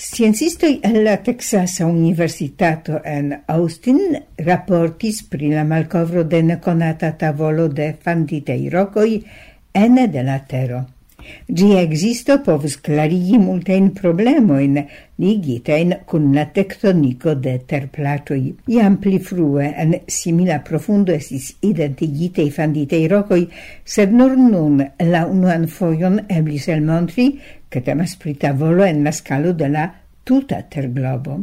Sciencistoi en la Texasa Universitato en Austin raportis pri la malcovro de neconata tavolo de fanditei rocoi ene de la tero. Gi existo povus clarigi multajn problemoin ligitajn cun la tectonico de terplatoi. Iam pli frue en simila profundo esis identigitei fanditei rocoi, sed nur nun la unuan foion eblis elmontri, che temas pri tavolo en la scalo de la tuta terglobo.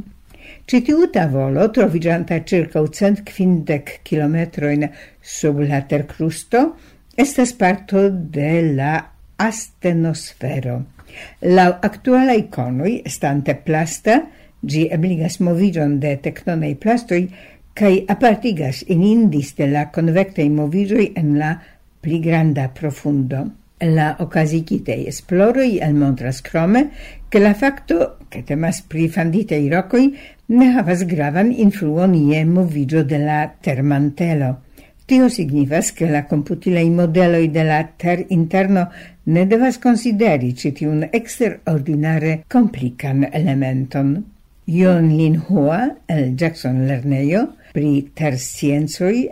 Citiu tavolo, trovigianta circa cent kvindek kilometrojn sub la tercrusto, estas parto de la astenosfero. La actuala iconoi stante plasta, gi ebligas movigion de tectonei plastoi kai apartigas in indis de la convectei movigioi en la pli granda profundo. La ocasicitei esploroi el montras crome che la facto che temas pri fanditei rocoi ne havas gravan influon ie movigio de la termantelo. Tio signifas che la computilei modeloi de la ter interno ne devas consideri citiun extraordinare complican elementon. Ion Lin Hua, el Jackson Lernejo, pri tersciencoi,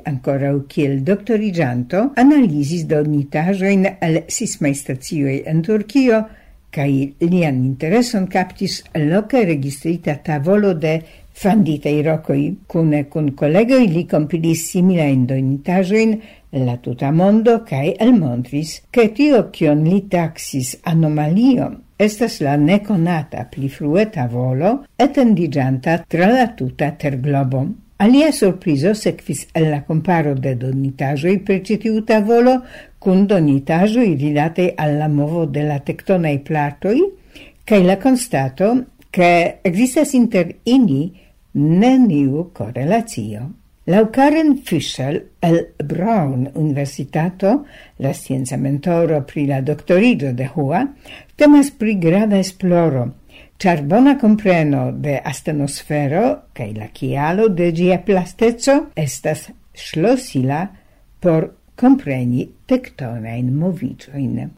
u kiel doctorigianto, analisis donitajoin al sismai stazioi en Turkio, kai lian intereson captis loca registrita tavolo de fanditai rocoi. Cune cun collegoi li compilis simila indonitajoin la tuta mondo kai elmontris, che tio cion li taxis anomalion estas la neconata pli frue tavolo etendigianta tra la tuta terglobon. Alia sorpriso sequis el la comparo de donitajo i ĉi tiu tavolo kun donitajo i al la movo de la tektonaj platoi, cae la constato che existas inter ini neniu correlatio. Lau Karen Fischel el Brown Universitato, la scienza mentoro pri la doctorido de Hua, temas pri grava esploro – Char bona compreno de astenosfero cae la chialo de gia plasteco estas schlosila por compreni tectonain movicioin.